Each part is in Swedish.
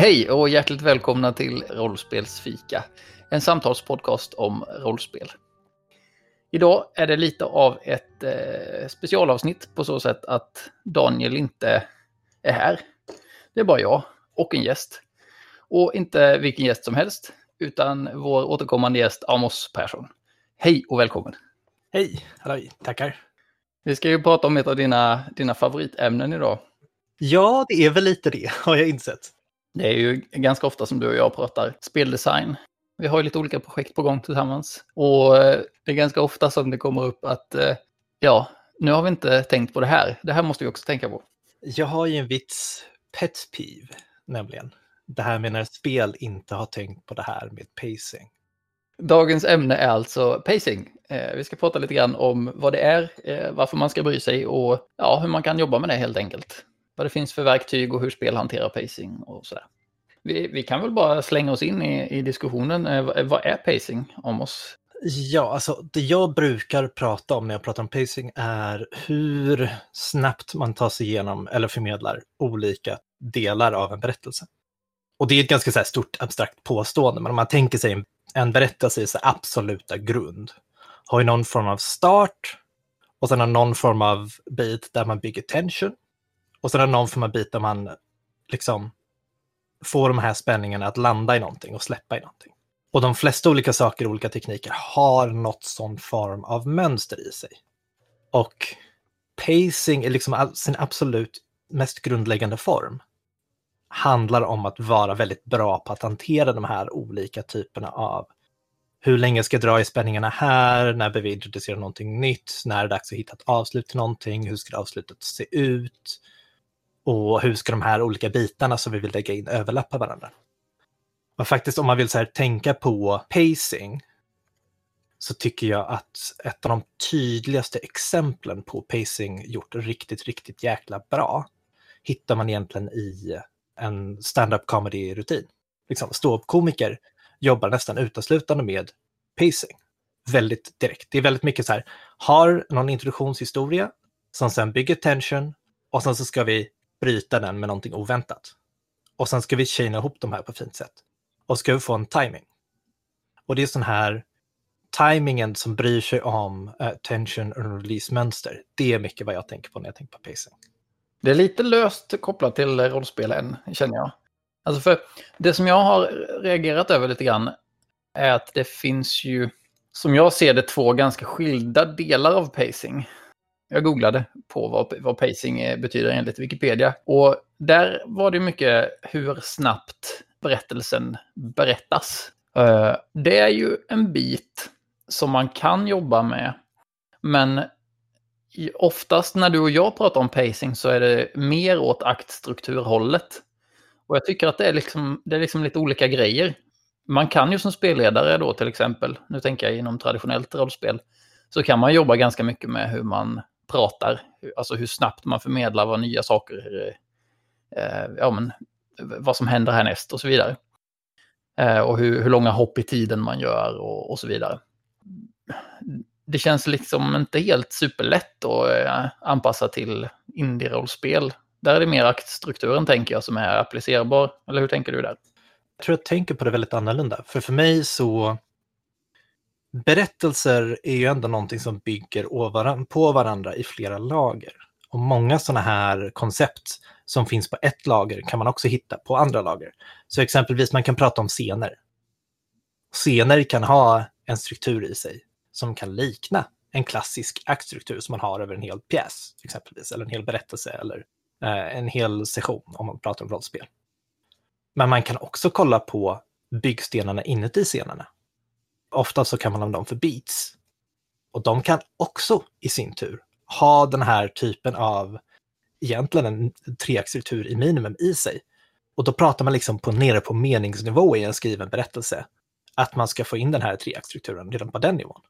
Hej och hjärtligt välkomna till Rollspelsfika, en samtalspodcast om rollspel. Idag är det lite av ett eh, specialavsnitt på så sätt att Daniel inte är här. Det är bara jag och en gäst. Och inte vilken gäst som helst, utan vår återkommande gäst Amos Persson. Hej och välkommen! Hej, halloj, tackar. Vi ska ju prata om ett av dina, dina favoritämnen idag. Ja, det är väl lite det, har jag insett. Det är ju ganska ofta som du och jag pratar speldesign. Vi har ju lite olika projekt på gång tillsammans. Och eh, det är ganska ofta som det kommer upp att, eh, ja, nu har vi inte tänkt på det här. Det här måste vi också tänka på. Jag har ju en vits pet peeve, nämligen. Det här med när spel inte har tänkt på det här med pacing. Dagens ämne är alltså pacing. Eh, vi ska prata lite grann om vad det är, varför man ska bry sig och ja, hur man kan jobba med det helt enkelt vad det finns för verktyg och hur spel hanterar pacing och sådär. Vi, vi kan väl bara slänga oss in i, i diskussionen. Eh, vad är pacing om oss? Ja, alltså det jag brukar prata om när jag pratar om pacing är hur snabbt man tar sig igenom eller förmedlar olika delar av en berättelse. Och det är ett ganska så stort abstrakt påstående, men om man tänker sig en, en berättelse i så absoluta grund, har ju någon form av start och sen har någon form av bit där man bygger tension och sen är det någon form av bit där man liksom får de här spänningarna att landa i någonting och släppa i någonting. Och de flesta olika saker och olika tekniker har något sån form av mönster i sig. Och pacing är liksom sin absolut mest grundläggande form. Handlar om att vara väldigt bra på att hantera de här olika typerna av hur länge ska jag dra i spänningarna här? När behöver vi introducera någonting nytt? När är det dags att hitta ett avslut till någonting? Hur ska det avslutet se ut? Och hur ska de här olika bitarna som vi vill lägga in överlappa varandra? Men faktiskt om man vill så här, tänka på pacing så tycker jag att ett av de tydligaste exemplen på pacing gjort riktigt, riktigt jäkla bra hittar man egentligen i en stand-up comedy-rutin. Liksom, Ståuppkomiker jobbar nästan uteslutande med pacing. Väldigt direkt. Det är väldigt mycket så här, har någon introduktionshistoria som sen bygger tension och sen så ska vi bryta den med någonting oväntat. Och sen ska vi chaina ihop de här på ett fint sätt. Och ska vi få en timing. Och det är sån här timingen som bryr sig om uh, tension och release-mönster. Det är mycket vad jag tänker på när jag tänker på pacing. Det är lite löst kopplat till rollspel än, känner jag. Alltså för det som jag har reagerat över lite grann är att det finns ju, som jag ser det, två ganska skilda delar av pacing. Jag googlade på vad, vad pacing betyder enligt Wikipedia. Och där var det mycket hur snabbt berättelsen berättas. Eh, det är ju en bit som man kan jobba med. Men oftast när du och jag pratar om pacing så är det mer åt aktstrukturhållet. Och jag tycker att det är, liksom, det är liksom lite olika grejer. Man kan ju som spelledare då till exempel, nu tänker jag inom traditionellt rollspel, så kan man jobba ganska mycket med hur man pratar, alltså hur snabbt man förmedlar vad nya saker, eh, ja men vad som händer härnäst och så vidare. Eh, och hur, hur, långa hopp i tiden man gör och, och, så vidare. Det känns liksom inte helt superlätt att eh, anpassa till indie-rollspel. Där är det mer aktstrukturen tänker jag som är applicerbar. Eller hur tänker du där? Jag tror jag tänker på det väldigt annorlunda. För för mig så berättelser är ju ändå någonting som bygger på varandra i flera lager. Och många sådana här koncept som finns på ett lager kan man också hitta på andra lager. Så exempelvis man kan prata om scener. Scener kan ha en struktur i sig som kan likna en klassisk aktstruktur som man har över en hel pjäs, exempelvis, eller en hel berättelse eller eh, en hel session om man pratar om rollspel. Men man kan också kolla på byggstenarna inuti scenerna ofta så kan man använda dem för beats. Och de kan också i sin tur ha den här typen av, egentligen en treaxeltur i minimum i sig. Och då pratar man liksom på, nere på meningsnivå i en skriven berättelse. Att man ska få in den här treaxstrukturen redan på den nivån.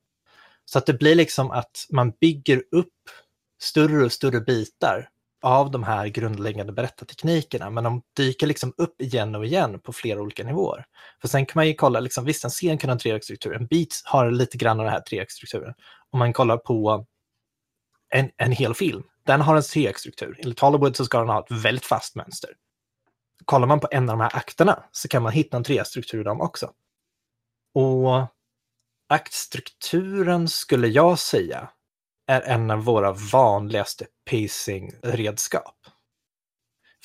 Så att det blir liksom att man bygger upp större och större bitar av de här grundläggande berättarteknikerna, men de dyker liksom upp igen och igen på flera olika nivåer. För sen kan man ju kolla, liksom, visst en scen kan ha en treaktstruktur, en beat har lite grann av den här treaktstrukturen. Om man kollar på en, en hel film, den har en treaktstruktur. Enligt Hollywood så ska den ha ett väldigt fast mönster. kollar man på en av de här akterna så kan man hitta en treaktstruktur i dem också. Och aktstrukturen skulle jag säga är en av våra vanligaste pacing-redskap.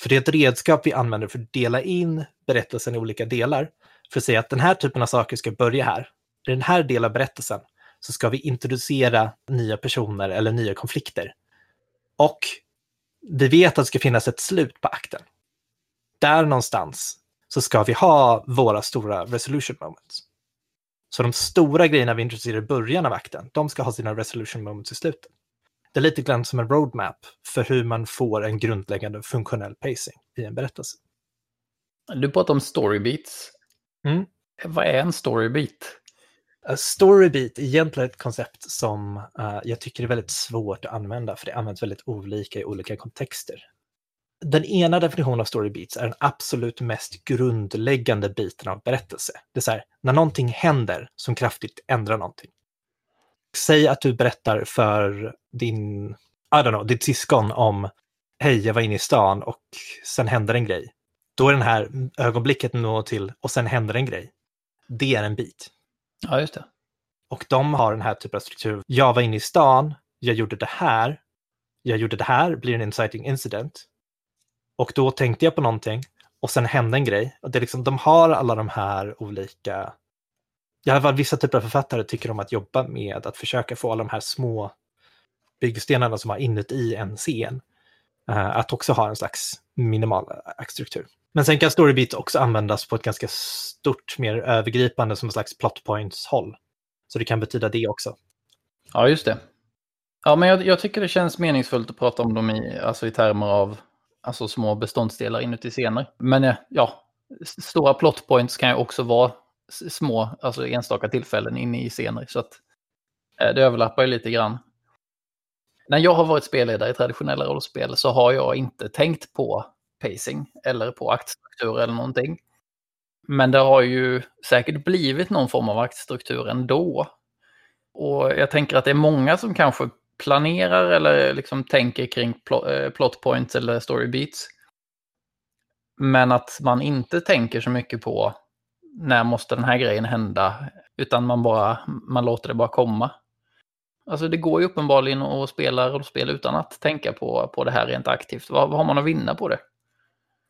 För det är ett redskap vi använder för att dela in berättelsen i olika delar. För att säga att den här typen av saker ska börja här. I den här delen av berättelsen så ska vi introducera nya personer eller nya konflikter. Och vi vet att det ska finnas ett slut på akten. Där någonstans så ska vi ha våra stora resolution moments. Så de stora grejerna vi introducerar i början av akten, de ska ha sina resolution moments i slutet. Det är lite grann som en roadmap för hur man får en grundläggande funktionell pacing i en berättelse. Du pratar om storybeats. Mm. Vad är en storybeat? Storybeat är egentligen ett koncept som uh, jag tycker är väldigt svårt att använda, för det används väldigt olika i olika kontexter. Den ena definitionen av storybeats är den absolut mest grundläggande biten av berättelse. Det är så här, när någonting händer som kraftigt ändrar någonting. Säg att du berättar för din, I don't know, ditt syskon om hej, jag var inne i stan och sen händer en grej. Då är den här ögonblicket nå till och sen händer en grej. Det är en bit. Ja, just det. Och de har den här typen av struktur. Jag var inne i stan, jag gjorde det här, jag gjorde det här, blir en inciting incident. Och då tänkte jag på någonting och sen hände en grej. Och det är liksom, de har alla de här olika, i alla fall vissa typer av författare tycker om att jobba med att försöka få alla de här små byggstenarna som har inuti en scen uh, att också ha en slags minimal aktstruktur. Men sen kan Storybeat också användas på ett ganska stort, mer övergripande som en slags plotpoints-håll. Så det kan betyda det också. Ja, just det. Ja, men jag, jag, tycker det känns meningsfullt att prata om dem i, alltså i termer av alltså små beståndsdelar inuti scener. Men eh, ja, stora plot points kan ju också vara små, alltså enstaka tillfällen inne i scener. Så att eh, det överlappar ju lite grann. När jag har varit spelledare i traditionella rollspel så har jag inte tänkt på pacing eller på aktstruktur eller någonting. Men det har ju säkert blivit någon form av aktstruktur ändå. Och jag tänker att det är många som kanske planerar eller liksom tänker kring pl eh, plot points eller story beats. Men att man inte tänker så mycket på när måste den här grejen hända, utan man bara man låter det bara komma. Alltså det går ju uppenbarligen att spela rollspel utan att tänka på, på det här rent aktivt. Vad, vad har man att vinna på det?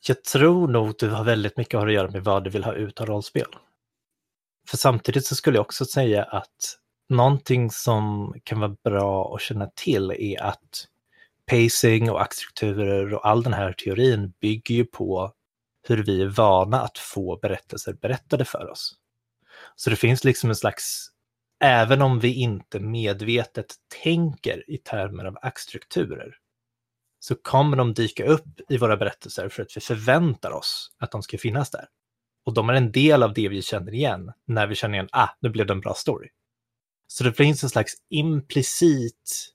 Jag tror nog att du har väldigt mycket att göra med vad du vill ha ut av rollspel. För samtidigt så skulle jag också säga att någonting som kan vara bra att känna till är att pacing och aktstrukturer och all den här teorin bygger ju på hur vi är vana att få berättelser berättade för oss. Så det finns liksom en slags, även om vi inte medvetet tänker i termer av aktstrukturer, så kommer de dyka upp i våra berättelser för att vi förväntar oss att de ska finnas där. Och de är en del av det vi känner igen när vi känner igen, ah, nu blev det en bra story. Så det finns en slags implicit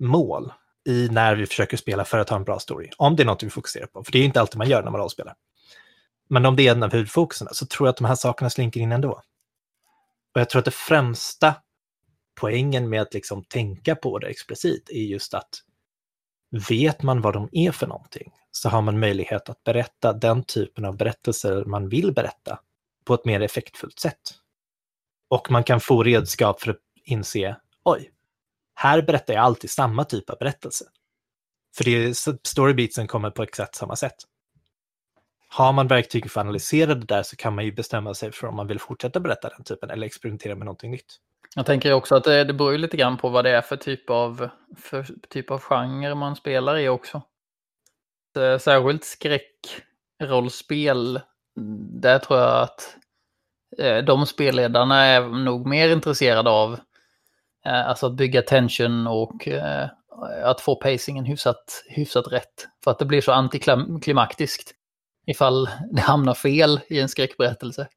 mål i när vi försöker spela för att ha en bra story. Om det är något vi fokuserar på, för det är inte alltid man gör när man rollspelar. Men om det är en av huvudfokuserna så tror jag att de här sakerna slinker in ändå. Och jag tror att det främsta poängen med att liksom tänka på det explicit är just att vet man vad de är för någonting så har man möjlighet att berätta den typen av berättelser man vill berätta på ett mer effektfullt sätt. Och man kan få redskap för att inse, oj, här berättar jag alltid samma typ av berättelse. För det är, storybeatsen kommer på exakt samma sätt. Har man verktyg för att analysera det där så kan man ju bestämma sig för om man vill fortsätta berätta den typen eller experimentera med någonting nytt. Jag tänker också att det, det beror lite grann på vad det är för typ av, för typ av genre man spelar i också. Eh, särskilt skräckrollspel, mm, där tror jag att Eh, de spelledarna är nog mer intresserade av eh, alltså att bygga tension och eh, att få pacingen hyfsat, hyfsat rätt. För att det blir så antiklimaktiskt ifall det hamnar fel i en skräckberättelse.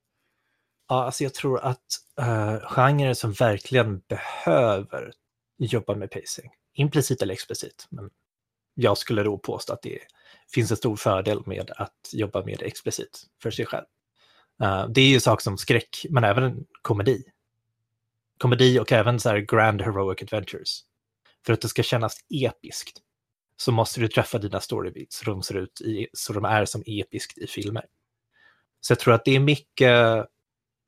Ja, alltså jag tror att uh, genrer som verkligen behöver jobba med pacing, implicit eller explicit, men jag skulle då påstå att det finns en stor fördel med att jobba med det explicit för sig själv. Uh, det är ju saker som skräck, men även komedi. Komedi och även så här grand heroic adventures. För att det ska kännas episkt så måste du träffa dina storybeats så de ser ut i, så de är som episkt i filmer. Så jag tror att det är mycket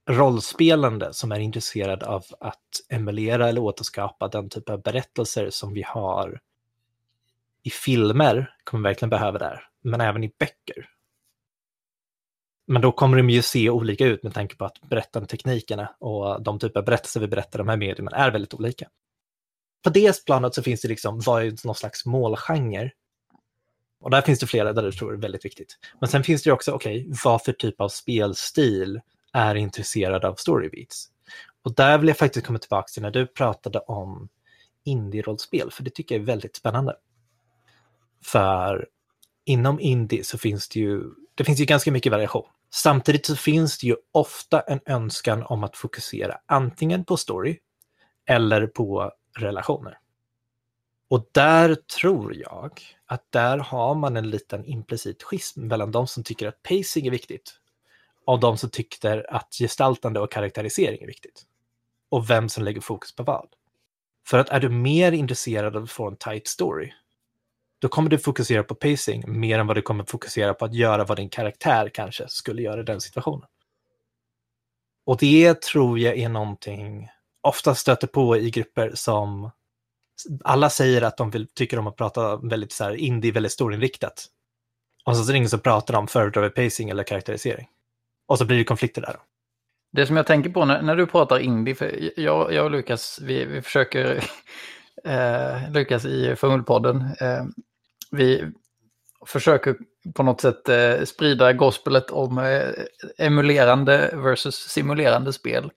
rollspelande som är intresserad av att emulera eller återskapa den typ av berättelser som vi har i filmer, kommer verkligen behöva där, men även i böcker. Men då kommer de ju se olika ut med tanke på att berättandeteknikerna och de typer av berättelser vi berättar i de här medierna är väldigt olika. På det planet så finns det liksom, vad är någon slags målgenre? Och där finns det flera där du tror det är väldigt viktigt. Men sen finns det också, okej, okay, vad för typ av spelstil är intresserad av storybeats? Och där vill jag faktiskt komma tillbaka till när du pratade om indie-rollspel, för det tycker jag är väldigt spännande. För inom indie så finns det ju, det finns ju ganska mycket variation. Samtidigt så finns det ju ofta en önskan om att fokusera antingen på story eller på relationer. Och där tror jag att där har man en liten implicit schism mellan de som tycker att pacing är viktigt och de som tycker att gestaltande och karaktärisering är viktigt. Och vem som lägger fokus på vad. För att är du mer intresserad av att få en tight story, då kommer du fokusera på pacing mer än vad du kommer fokusera på att göra vad din karaktär kanske skulle göra i den situationen. Och det tror jag är någonting ofta stöter på i grupper som alla säger att de vill, tycker om att prata väldigt så här indie, väldigt storinriktat. Och så är det ingen som pratar om föredrar pacing eller karaktärisering. Och så blir det konflikter där. Det som jag tänker på när, när du pratar indie, för jag, jag och Lukas, vi, vi försöker, eh, Lukas i Fummelpodden, eh, vi försöker på något sätt eh, sprida gospelet om eh, emulerande versus simulerande spel.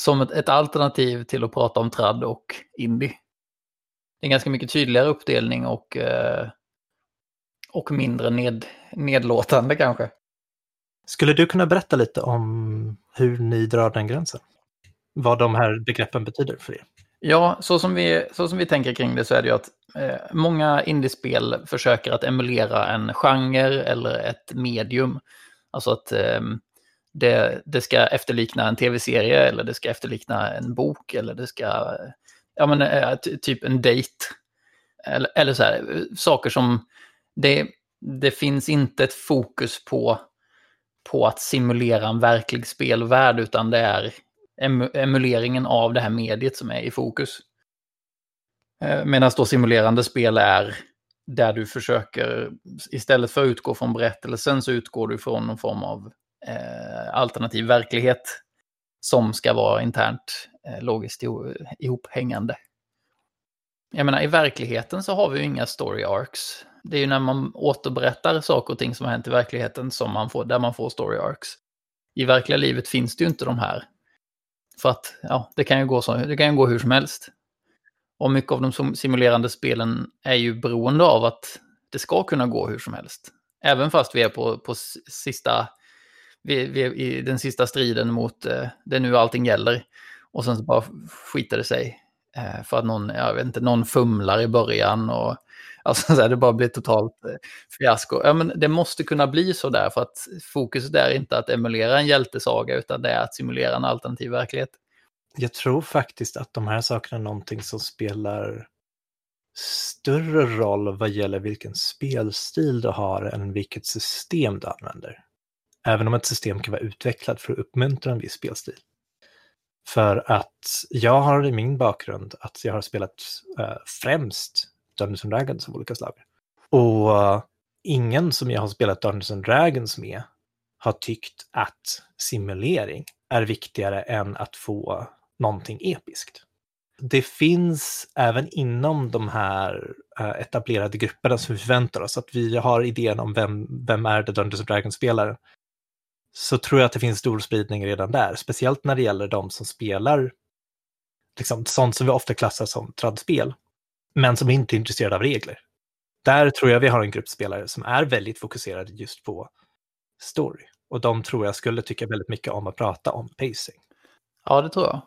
Som ett, ett, alternativ till att prata om tradd och indie. Det är en ganska mycket tydligare uppdelning och, eh, och mindre ned, nedlåtande kanske. Skulle du kunna berätta lite om hur ni drar den gränsen? Vad de här begreppen betyder för er? Ja, så som vi, så som vi tänker kring det så är det ju att eh, många indiespel försöker att emulera en genre eller ett medium. Alltså att eh, det, det ska efterlikna en tv-serie eller det ska efterlikna en bok eller det ska, ja men eh, typ en dejt. Eller, eller så här, saker som, det, det finns inte ett fokus på, på att simulera en verklig spelvärld utan det är emuleringen av det här mediet som är i fokus. Eh, Medan då simulerande spel är där du försöker, istället för att utgå från berättelsen så utgår du från någon form av eh, alternativ verklighet som ska vara internt eh, logiskt ihophängande. Jag menar, i verkligheten så har vi ju inga story arcs. Det är ju när man återberättar saker och ting som har hänt i verkligheten som man får, där man får story arcs. I verkliga livet finns det ju inte de här. För att ja, det kan ju gå, så, det kan ju gå hur som helst. Och mycket av de simulerande spelen är ju beroende av att det ska kunna gå hur som helst. Även fast vi är på, på sista, vi, vi är i den sista striden mot eh, det nu allting gäller. Och sen så bara skiter det sig. Eh, för att någon, jag vet inte, någon fumlar i början och alltså, så här, det bara blir totalt eh, fiasko. Ja, men det måste kunna bli så där för att fokuset är inte att emulera en hjältesaga utan det är att simulera en alternativ verklighet. Jag tror faktiskt att de här sakerna är någonting som spelar större roll vad gäller vilken spelstil du har än vilket system du använder. Även om ett system kan vara utvecklat för att uppmuntra en viss spelstil. För att jag har i min bakgrund att jag har spelat äh, främst Dungeons and Dragons av olika slag. Och uh, ingen som jag har spelat Dungeons and Dragons med har tyckt att simulering är viktigare än att få någonting episkt. Det finns även inom de här uh, etablerade grupperna som vi förväntar oss att vi har idén om vem, vem är det Dungeons and Dragons-spelaren. Så tror jag att det finns stor spridning redan där, speciellt när det gäller de som spelar liksom, sånt som vi ofta klassar som tradspel, men som inte är intresserade av regler. Där tror jag vi har en grupp spelare som är väldigt fokuserade just på story. Och de tror jag skulle tycka väldigt mycket om att prata om pacing. Ja, det tror jag.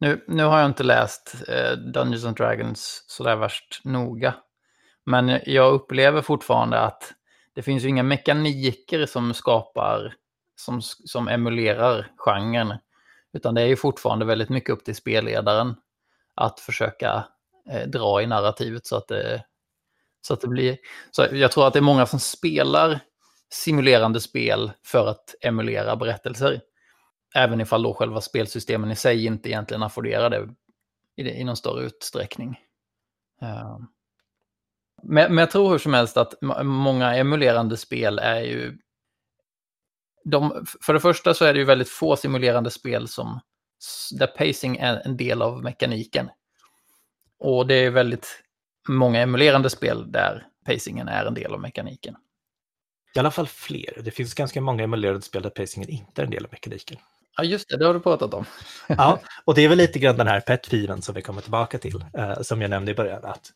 Nu, nu har jag inte läst eh, Dungeons and Dragons sådär värst noga. Men jag upplever fortfarande att det finns ju inga mekaniker som skapar, som, som emulerar genren. Utan det är ju fortfarande väldigt mycket upp till spelledaren att försöka eh, dra i narrativet så att det, Så att det blir, så jag tror att det är många som spelar simulerande spel för att emulera berättelser. Även ifall då själva spelsystemen i sig inte egentligen afforderar det i, i någon större utsträckning. Uh, men, men jag tror hur som helst att många emulerande spel är ju... De, för det första så är det ju väldigt få simulerande spel som, där pacing är en del av mekaniken. Och det är väldigt många emulerande spel där pacingen är en del av mekaniken. I alla fall fler. Det finns ganska många emulerade spel där pacingen inte är en del av mekaniken. Ja, just det, det har du pratat om. ja, och det är väl lite grann den här pet som vi kommer tillbaka till, eh, som jag nämnde i början. Att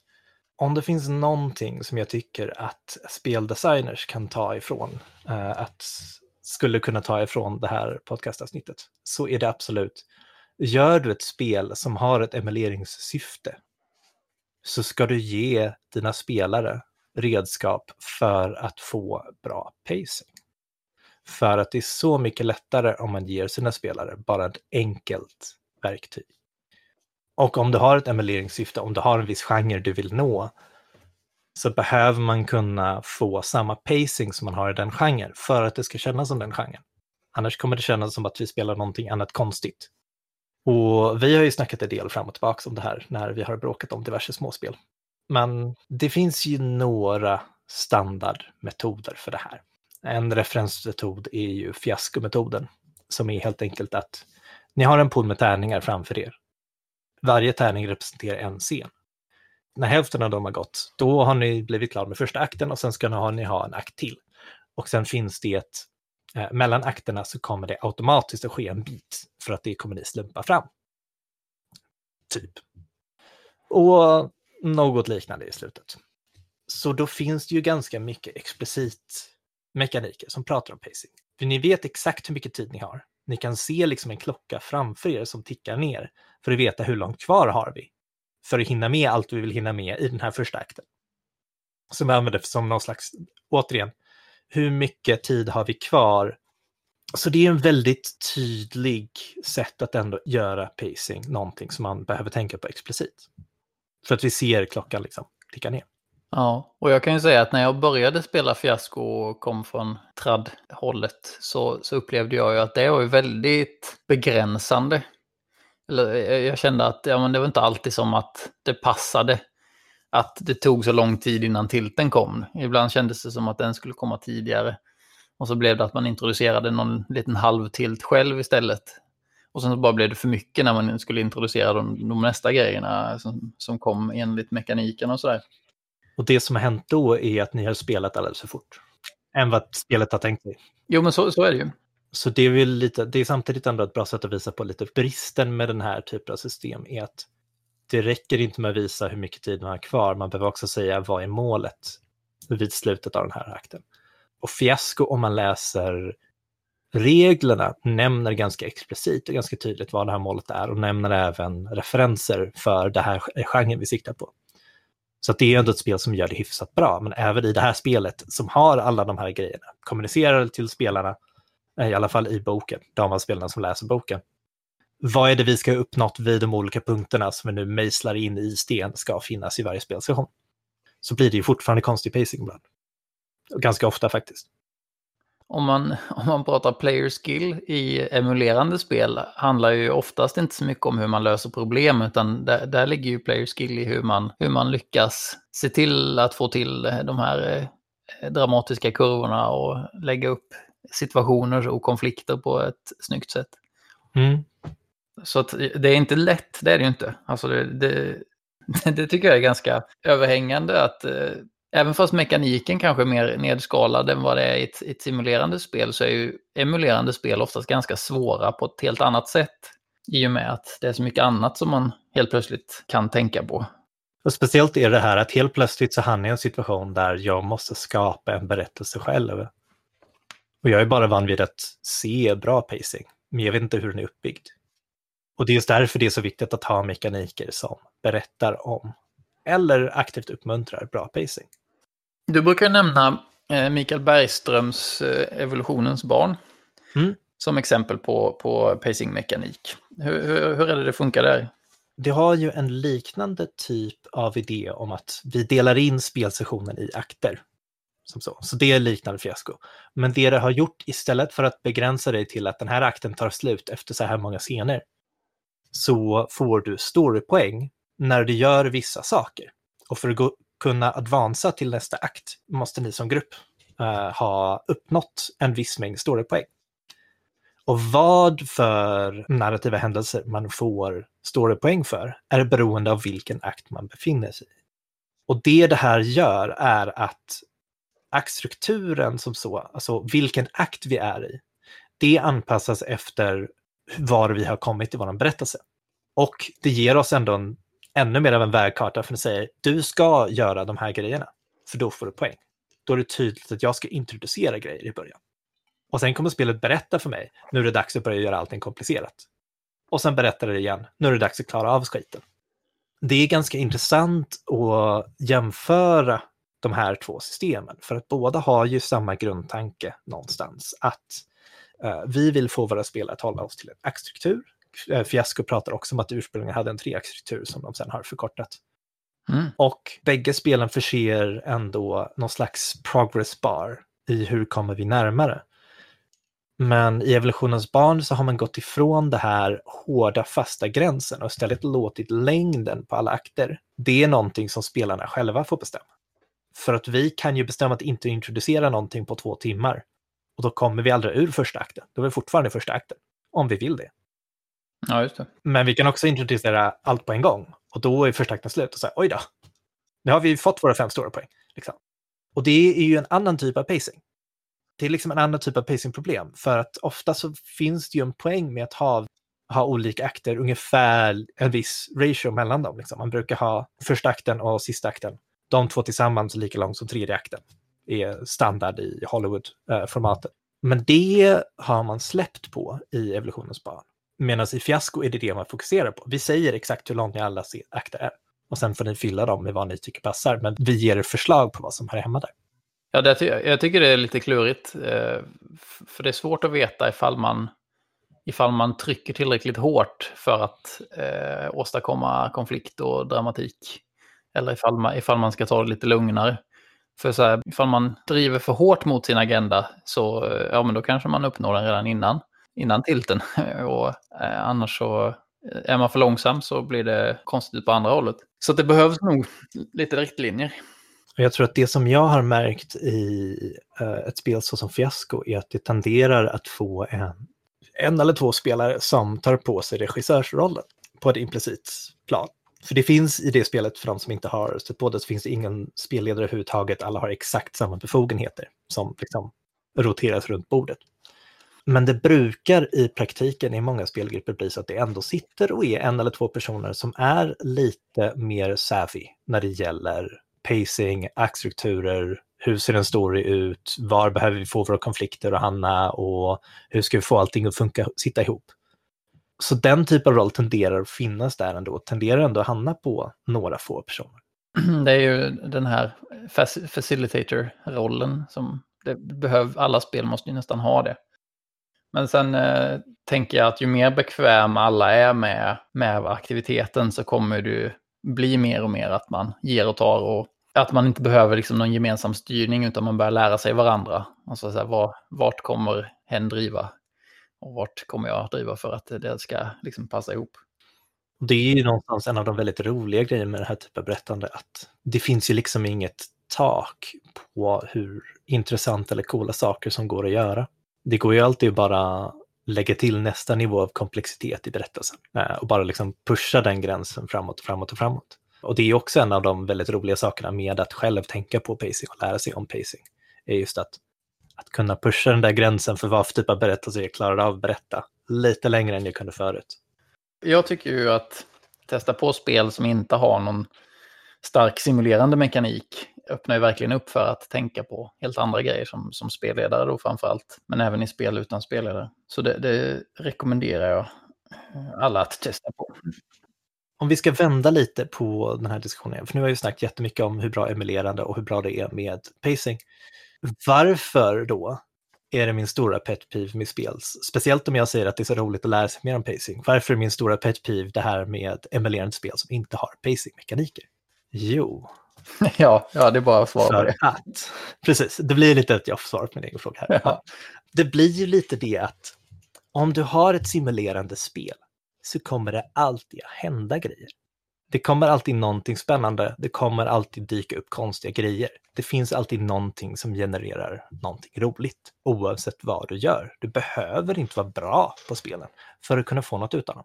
om det finns någonting som jag tycker att speldesigners kan ta ifrån, eh, att skulle kunna ta ifrån det här podcastavsnittet, så är det absolut, gör du ett spel som har ett emuleringssyfte, så ska du ge dina spelare redskap för att få bra pacing. För att det är så mycket lättare om man ger sina spelare bara ett enkelt verktyg. Och om du har ett emuleringssyfte, om du har en viss genre du vill nå, så behöver man kunna få samma pacing som man har i den genren för att det ska kännas som den genren. Annars kommer det kännas som att vi spelar någonting annat konstigt. Och vi har ju snackat en del fram och tillbaka om det här när vi har bråkat om diverse småspel. Men det finns ju några standardmetoder för det här. En referensmetod är ju fiaskometoden, som är helt enkelt att ni har en pool med tärningar framför er. Varje tärning representerar en scen. När hälften av dem har gått, då har ni blivit klara med första akten och sen ska ni ha, ni ha en akt till. Och sen finns det ett, eh, mellan akterna så kommer det automatiskt att ske en bit för att det kommer ni slumpa fram. Typ. Och något liknande i slutet. Så då finns det ju ganska mycket explicit mekaniker som pratar om pacing. För ni vet exakt hur mycket tid ni har. Ni kan se liksom en klocka framför er som tickar ner för att veta hur långt kvar har vi. För att hinna med allt vi vill hinna med i den här första akten. Som jag använder som någon slags, återigen, hur mycket tid har vi kvar? Så det är en väldigt tydlig sätt att ändå göra pacing, någonting som man behöver tänka på explicit. För att vi ser klockan liksom ticka ner. Ja, och jag kan ju säga att när jag började spela fiasko och kom från tradd-hållet så, så upplevde jag ju att det var ju väldigt begränsande. Eller, eh, jag kände att ja, men det var inte alltid som att det passade att det tog så lång tid innan tilten kom. Ibland kändes det som att den skulle komma tidigare. Och så blev det att man introducerade någon liten halvtilt själv istället. Och sen så bara blev det för mycket när man skulle introducera de, de nästa grejerna som, som kom enligt mekaniken och sådär. Och det som har hänt då är att ni har spelat alldeles för fort. Än vad spelet har tänkt sig. Jo, men så, så är det ju. Så det är, lite, det är samtidigt ändå ett bra sätt att visa på lite bristen med den här typen av system är att det räcker inte med att visa hur mycket tid man har kvar, man behöver också säga vad är målet vid slutet av den här akten. Och fiasko om man läser reglerna nämner ganska explicit och ganska tydligt vad det här målet är och nämner även referenser för det här genren vi siktar på. Så det är ändå ett spel som gör det hyfsat bra, men även i det här spelet som har alla de här grejerna, kommunicerar till spelarna, eh, i alla fall i boken, de av spelarna som läser boken. Vad är det vi ska ha uppnått vid de olika punkterna som vi nu mejslar in i sten ska finnas i varje spelsession? Så blir det ju fortfarande konstig pacing ibland. Ganska ofta faktiskt om man, om man pratar player skill i emulerande spel handlar ju oftast inte så mycket om hur man löser problem, utan där, där ligger ju player skill i hur man, hur man lyckas se till att få till de här eh, dramatiska kurvorna och lägga upp situationer och konflikter på ett snyggt sätt. Mm. Så att det är inte lätt, det är det ju inte. Alltså det, det, det tycker jag är ganska överhängande att eh, Även fast mekaniken kanske är mer nedskalad än vad det är i ett, ett simulerande spel så är ju emulerande spel oftast ganska svåra på ett helt annat sätt. I och med att det är så mycket annat som man helt plötsligt kan tänka på. Och speciellt är det här att helt plötsligt så hamnar jag i en situation där jag måste skapa en berättelse själv. Och jag är bara van vid att se bra pacing, men jag vet inte hur den är uppbyggd. Och det är just därför det är så viktigt att ha mekaniker som berättar om eller aktivt uppmuntrar bra pacing. Du brukar nämna eh, Mikael Bergströms eh, Evolutionens barn mm. som exempel på, på pacingmekanik. Hur, hur, hur är det det funkar där? det har ju en liknande typ av idé om att vi delar in spelsessionen i akter. Som så. så det är liknande fiasko. Men det det har gjort istället för att begränsa dig till att den här akten tar slut efter så här många scener, så får du storypoäng när du gör vissa saker. Och för att gå, kunna advansa till nästa akt måste ni som grupp uh, ha uppnått en viss mängd storypoäng. Och vad för narrativa händelser man får storypoäng för är beroende av vilken akt man befinner sig i. Och det det här gör är att aktstrukturen som så, alltså vilken akt vi är i, det anpassas efter var vi har kommit i vår berättelse. Och det ger oss ändå en, ännu mer av en vägkarta för att säga du ska göra de här grejerna, för då får du poäng. Då är det tydligt att jag ska introducera grejer i början. Och sen kommer spelet berätta för mig, nu är det dags att börja göra allting komplicerat. Och sen berättar det igen, nu är det dags att klara av skiten. Det är ganska intressant att jämföra de här två systemen, för att båda har ju samma grundtanke någonstans, att vi vill få våra spelare att hålla oss till en aktstruktur. Uh, Fiasco pratar också om att ursprungligen hade en treaktstruktur som de sen har förkortat. Mm. Och bägge spelen förser ändå någon slags progress bar i hur kommer vi närmare. Men i evolutionens barn så har man gått ifrån det här hårda fasta gränsen och istället låtit längden på alla akter, det är någonting som spelarna själva får bestämma. För att vi kan ju bestämma att inte introducera någonting på två timmar. Och då kommer vi aldrig ur första akten. Då är vi fortfarande i första akten. Om vi vill det. Ja, just det. Men vi kan också introducera allt på en gång. Och då är första akten slut och säga oj då. Nu har vi fått våra fem stora poäng. Liksom. Och det är ju en annan typ av pacing det är liksom en annan typ av pacingproblem. För att ofta så finns det ju en poäng med att ha, ha olika akter, ungefär en viss ratio mellan dem. Liksom. Man brukar ha första akten och sista akten. De två tillsammans är lika långt som tredje akten är standard i Hollywood-formatet. Men det har man släppt på i evolutionens barn. Medan i fiasko är det det man fokuserar på. Vi säger exakt hur långa alla akter är. Och sen får ni fylla dem med vad ni tycker passar. Men vi ger er förslag på vad som hör hemma där. Ja, det, jag tycker det är lite klurigt. Eh, för det är svårt att veta ifall man, ifall man trycker tillräckligt hårt för att eh, åstadkomma konflikt och dramatik. Eller ifall man, ifall man ska ta det lite lugnare. För så här, ifall man driver för hårt mot sin agenda så eh, ja, men då kanske man uppnår den redan innan, innan tilten. och eh, annars så eh, är man för långsam så blir det konstigt på andra hållet. Så det behövs nog lite riktlinjer. Jag tror att det som jag har märkt i eh, ett spel såsom Fiasko är att det tenderar att få en, en eller två spelare som tar på sig regissörsrollen på ett implicit plan. För det finns i det spelet, för de som inte har sett på det, så finns det ingen spelledare överhuvudtaget. Alla har exakt samma befogenheter som liksom roteras runt bordet. Men det brukar i praktiken i många spelgrupper bli så att det ändå sitter och är en eller två personer som är lite mer savvy när det gäller pacing, aktstrukturer, hur ser en story ut, var behöver vi få våra konflikter att hamna och hur ska vi få allting att funka, sitta ihop. Så den typen av roll tenderar att finnas där ändå, tenderar ändå att hamna på några få personer. Det är ju den här facilitator-rollen som det behöv, alla spel måste ju nästan ha det. Men sen eh, tänker jag att ju mer bekväm alla är med, med aktiviteten så kommer det bli mer och mer att man ger och tar och att man inte behöver liksom någon gemensam styrning utan man börjar lära sig varandra. Alltså så här, var, vart kommer hen driva? Och vart kommer jag att driva för att det ska liksom passa ihop? Det är ju någonstans en av de väldigt roliga grejerna med det här typen av berättande, att det finns ju liksom inget tak på hur intressanta eller coola saker som går att göra. Det går ju alltid att bara lägga till nästa nivå av komplexitet i berättelsen eh, och bara liksom pusha den gränsen framåt och framåt och framåt. Och det är också en av de väldigt roliga sakerna med att själv tänka på pacing och lära sig om pacing. är just att, att kunna pusha den där gränsen för vad för typ av berättelse jag klarar av att berätta lite längre än jag kunde förut. Jag tycker ju att testa på spel som inte har någon stark simulerande mekanik öppnar ju verkligen upp för att tänka på helt andra grejer som, som spelledare då framför allt. Men även i spel utan spelledare. Så det, det rekommenderar jag alla att testa på. Om vi ska vända lite på den här diskussionen, för nu har jag ju snackat jättemycket om hur bra emulerande och hur bra det är med pacing. Varför då är det min stora pet peeve med spel. Speciellt om jag säger att det är så roligt att lära sig mer om pacing. Varför är min stora pet peeve det här med emulerande spel som inte har pacing-mekaniker? Jo. Ja, ja, det är bara att svara på det. Att, precis, det blir lite att jag får svara på min egen fråga här. Ja. Det blir ju lite det att om du har ett simulerande spel så kommer det alltid att hända grejer. Det kommer alltid någonting spännande, det kommer alltid dyka upp konstiga grejer. Det finns alltid någonting som genererar någonting roligt, oavsett vad du gör. Du behöver inte vara bra på spelen för att kunna få något utan dem.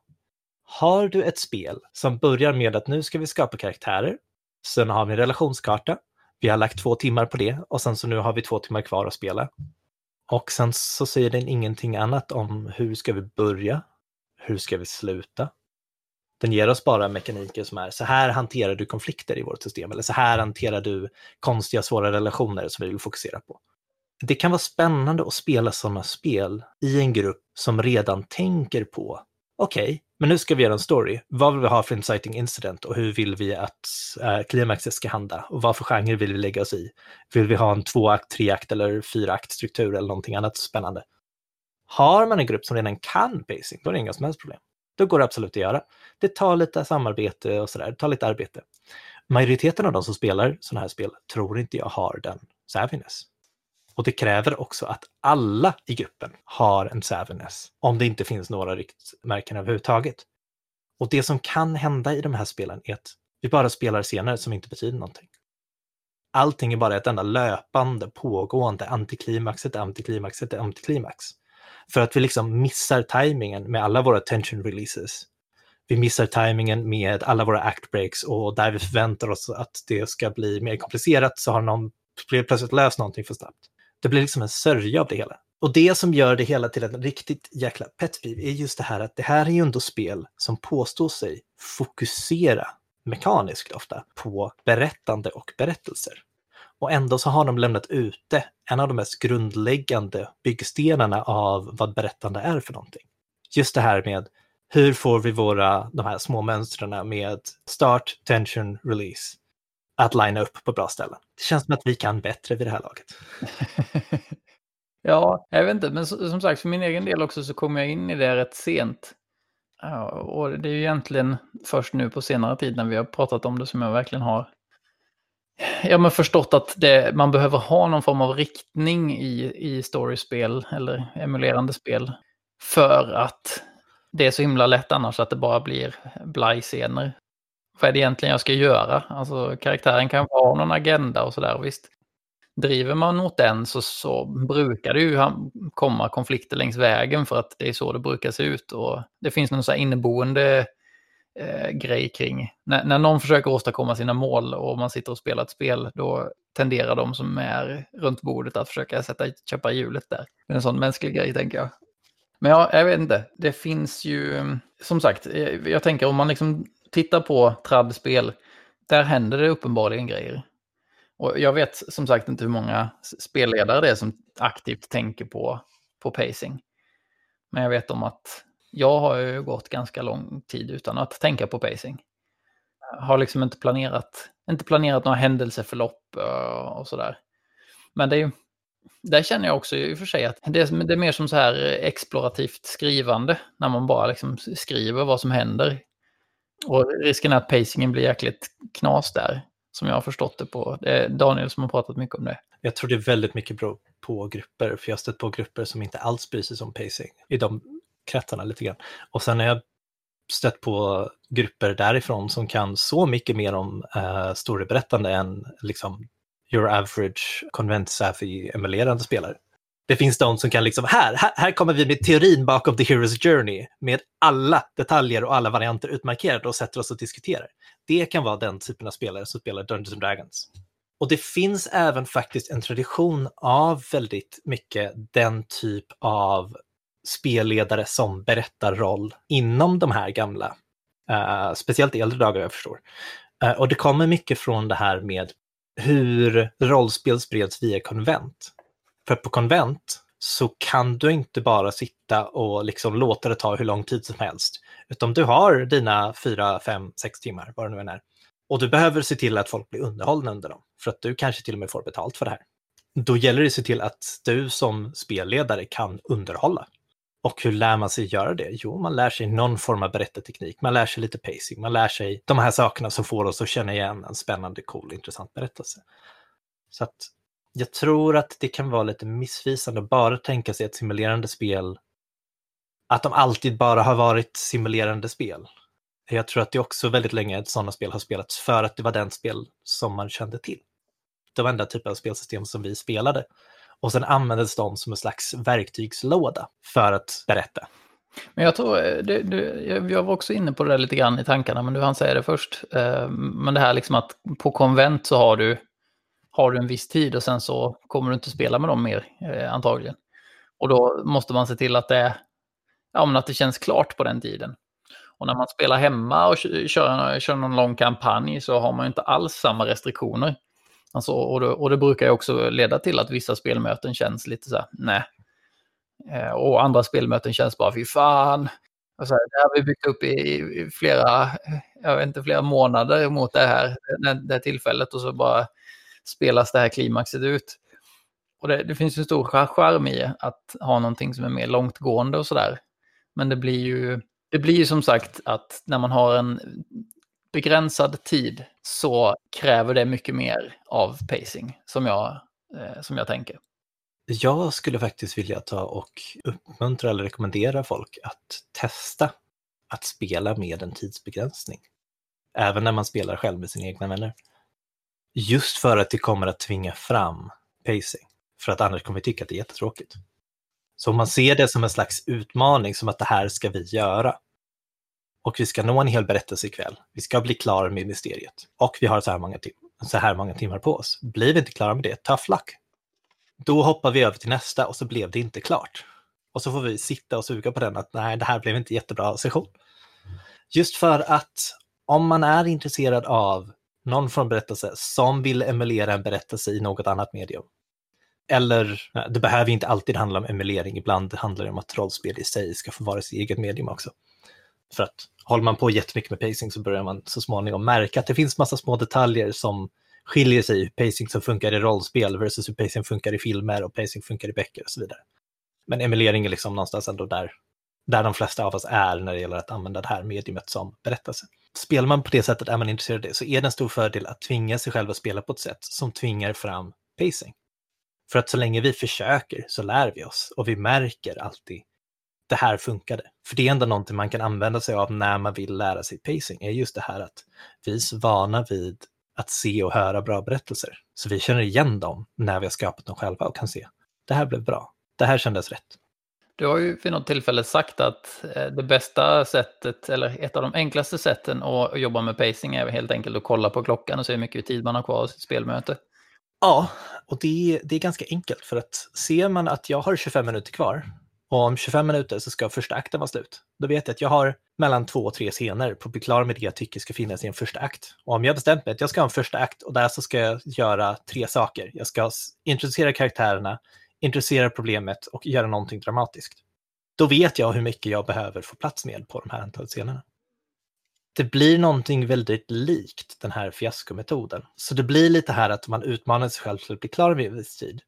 Har du ett spel som börjar med att nu ska vi skapa karaktärer, sen har vi en relationskarta, vi har lagt två timmar på det och sen så nu har vi två timmar kvar att spela. Och sen så säger den ingenting annat om hur ska vi börja, hur ska vi sluta, den ger oss bara mekaniker som är så här hanterar du konflikter i vårt system eller så här hanterar du konstiga svåra relationer som vi vill fokusera på. Det kan vara spännande att spela sådana spel i en grupp som redan tänker på okej, okay, men nu ska vi göra en story. Vad vill vi ha för inciting incident och hur vill vi att uh, klimaxet ska handla? Och vad för genre vill vi lägga oss i? Vill vi ha en tvåakt, treakt eller fyraakt struktur eller någonting annat spännande? Har man en grupp som redan kan pacing, då är det inga som helst problem. Då går det absolut att göra. Det tar lite samarbete och sådär, det tar lite arbete. Majoriteten av de som spelar sådana här spel tror inte jag har den savviness. Och det kräver också att alla i gruppen har en savviness, om det inte finns några riktmärken överhuvudtaget. Och det som kan hända i de här spelen är att vi bara spelar scener som inte betyder någonting. Allting är bara ett enda löpande, pågående antiklimax, ett antiklimax, ett antiklimax. För att vi liksom missar tajmingen med alla våra tension releases. Vi missar tajmingen med alla våra act breaks och där vi förväntar oss att det ska bli mer komplicerat så har någon plötsligt löst någonting för snabbt. Det blir liksom en sörja av det hela. Och det som gör det hela till en riktigt jäkla petpiv är just det här att det här är ju ändå spel som påstår sig fokusera mekaniskt ofta på berättande och berättelser. Och ändå så har de lämnat ute en av de mest grundläggande byggstenarna av vad berättande är för någonting. Just det här med hur får vi våra, de här små mönstren med start, tension, release att linea upp på bra ställen. Det känns som att vi kan bättre vid det här laget. ja, jag vet inte, men som sagt för min egen del också så kom jag in i det rätt sent. Ja, och det är ju egentligen först nu på senare tid när vi har pratat om det som jag verkligen har jag har förstått att det, man behöver ha någon form av riktning i, i storiespel eller emulerande spel. För att det är så himla lätt annars att det bara blir blajscener. Vad är det egentligen jag ska göra? Alltså karaktären kan ha någon agenda och sådär. Visst, driver man mot den så, så brukar det ju komma konflikter längs vägen för att det är så det brukar se ut. Och det finns någon så här inneboende eh, grej kring. När, när någon försöker åstadkomma sina mål och man sitter och spelar ett spel, då tenderar de som är runt bordet att försöka sätta käppar i hjulet där. Det är en sån mänsklig grej, tänker jag. Men ja, jag vet inte. Det finns ju, som sagt, eh, jag tänker om man liksom tittar på tradspel, där händer det uppenbarligen grejer. Och jag vet som sagt inte hur många spelledare det är som aktivt tänker på, på pacing. Men jag vet om att jag har ju gått ganska lång tid utan att tänka på pacing. Har liksom inte planerat, inte planerat några händelseförlopp eh, och sådär. Men det är ju, där känner jag också i och för sig att det är, det är mer som så här explorativt skrivande, när man bara liksom skriver vad som händer. Och risken är att pacingen blir jäkligt knas där, som jag har förstått det på. Det är Daniel som har pratat mycket om det. Jag tror det är väldigt mycket beror på grupper, för jag har stött på grupper som inte alls bryr sig om pacing. I de kretsarna lite grann. Och sen har jag stött på grupper därifrån som kan så mycket mer om uh, storyberättande än liksom your average konvent emulerande spelare. Det finns de som kan liksom, här, här, här kommer vi med teorin bakom The Hero's Journey med alla detaljer och alla varianter utmarkerade och sätter oss och diskuterar. Det kan vara den typen av spelare som spelar Dungeons and Dragons. Och det finns även faktiskt en tradition av väldigt mycket den typ av spelledare som berättarroll inom de här gamla, uh, speciellt i äldre dagar jag förstår. Uh, och det kommer mycket från det här med hur rollspel spreds via konvent. För på konvent så kan du inte bara sitta och liksom låta det ta hur lång tid som helst, utan du har dina fyra, fem, sex timmar, vad det nu än är. Och du behöver se till att folk blir underhållna under dem, för att du kanske till och med får betalt för det här. Då gäller det att se till att du som spelledare kan underhålla. Och hur lär man sig göra det? Jo, man lär sig någon form av berättarteknik. Man lär sig lite pacing. Man lär sig de här sakerna som får oss att känna igen en spännande, cool, intressant berättelse. Så att jag tror att det kan vara lite missvisande att bara tänka sig ett simulerande spel, att de alltid bara har varit simulerande spel. Jag tror att det också väldigt länge sådana spel har spelats för att det var den spel som man kände till. Det var enda typen av spelsystem som vi spelade. Och sen användes de som en slags verktygslåda för att berätta. Men jag tror, eh, det, det, jag var också inne på det där lite grann i tankarna, men du hann säga det först. Eh, men det här liksom att på konvent så har du, har du en viss tid och sen så kommer du inte spela med dem mer eh, antagligen. Och då måste man se till att det, ja, men att det känns klart på den tiden. Och när man spelar hemma och kör, kör någon lång kampanj så har man inte alls samma restriktioner. Alltså, och, det, och det brukar ju också leda till att vissa spelmöten känns lite så här, nej. Eh, och andra spelmöten känns bara, fy fan. Alltså, det har vi byggt upp i, i, flera, jag vet inte, flera månader mot det här, det, det här tillfället och så bara spelas det här klimaxet ut. Och det, det finns ju stor charm i att ha någonting som är mer långtgående och sådär. Men det blir ju, det blir ju som sagt att när man har en begränsad tid så kräver det mycket mer av pacing som jag, eh, som jag tänker. Jag skulle faktiskt vilja ta och uppmuntra eller rekommendera folk att testa att spela med en tidsbegränsning. Även när man spelar själv med sina egna vänner. Just för att det kommer att tvinga fram pacing. För att annars kommer vi tycka att det är jättetråkigt. Så om man ser det som en slags utmaning, som att det här ska vi göra, och vi ska nå en hel berättelse ikväll. Vi ska bli klara med mysteriet och vi har så här, många så här många timmar på oss. Blir vi inte klara med det, tough luck. Då hoppar vi över till nästa och så blev det inte klart. Och så får vi sitta och suga på den att nej, det här blev inte jättebra session. Just för att om man är intresserad av någon från berättelse som vill emulera en berättelse i något annat medium. Eller, det behöver inte alltid handla om emulering, ibland handlar det om att rollspel i sig ska få vara sitt eget medium också. För att håller man på jättemycket med pacing så börjar man så småningom märka att det finns massa små detaljer som skiljer sig i pacing som funkar i rollspel versus hur pacing funkar i filmer och pacing funkar i böcker och så vidare. Men emulering är liksom någonstans ändå där, där de flesta av oss är när det gäller att använda det här mediumet som berättelse. Spelar man på det sättet, är man intresserad av det, så är det en stor fördel att tvinga sig själv att spela på ett sätt som tvingar fram pacing. För att så länge vi försöker så lär vi oss och vi märker alltid det här funkade. För det är ändå någonting man kan använda sig av när man vill lära sig pacing, är just det här att vi är vana vid att se och höra bra berättelser. Så vi känner igen dem när vi har skapat dem själva och kan se, det här blev bra, det här kändes rätt. Du har ju vid något tillfälle sagt att eh, det bästa sättet, eller ett av de enklaste sätten att jobba med pacing är helt enkelt att kolla på klockan och se hur mycket tid man har kvar av sitt spelmöte. Ja, och det, det är ganska enkelt för att ser man att jag har 25 minuter kvar och om 25 minuter så ska första akten vara slut. Då vet jag att jag har mellan två och tre scener på att bli klar med det jag tycker ska finnas i en första akt. Och om jag bestämt mig att jag ska ha en första akt och där så ska jag göra tre saker. Jag ska introducera karaktärerna, introducera problemet och göra någonting dramatiskt. Då vet jag hur mycket jag behöver få plats med på de här antalet scenerna. Det blir någonting väldigt likt den här fiaskometoden. Så det blir lite här att man utmanar sig själv till att bli klar med en viss tid.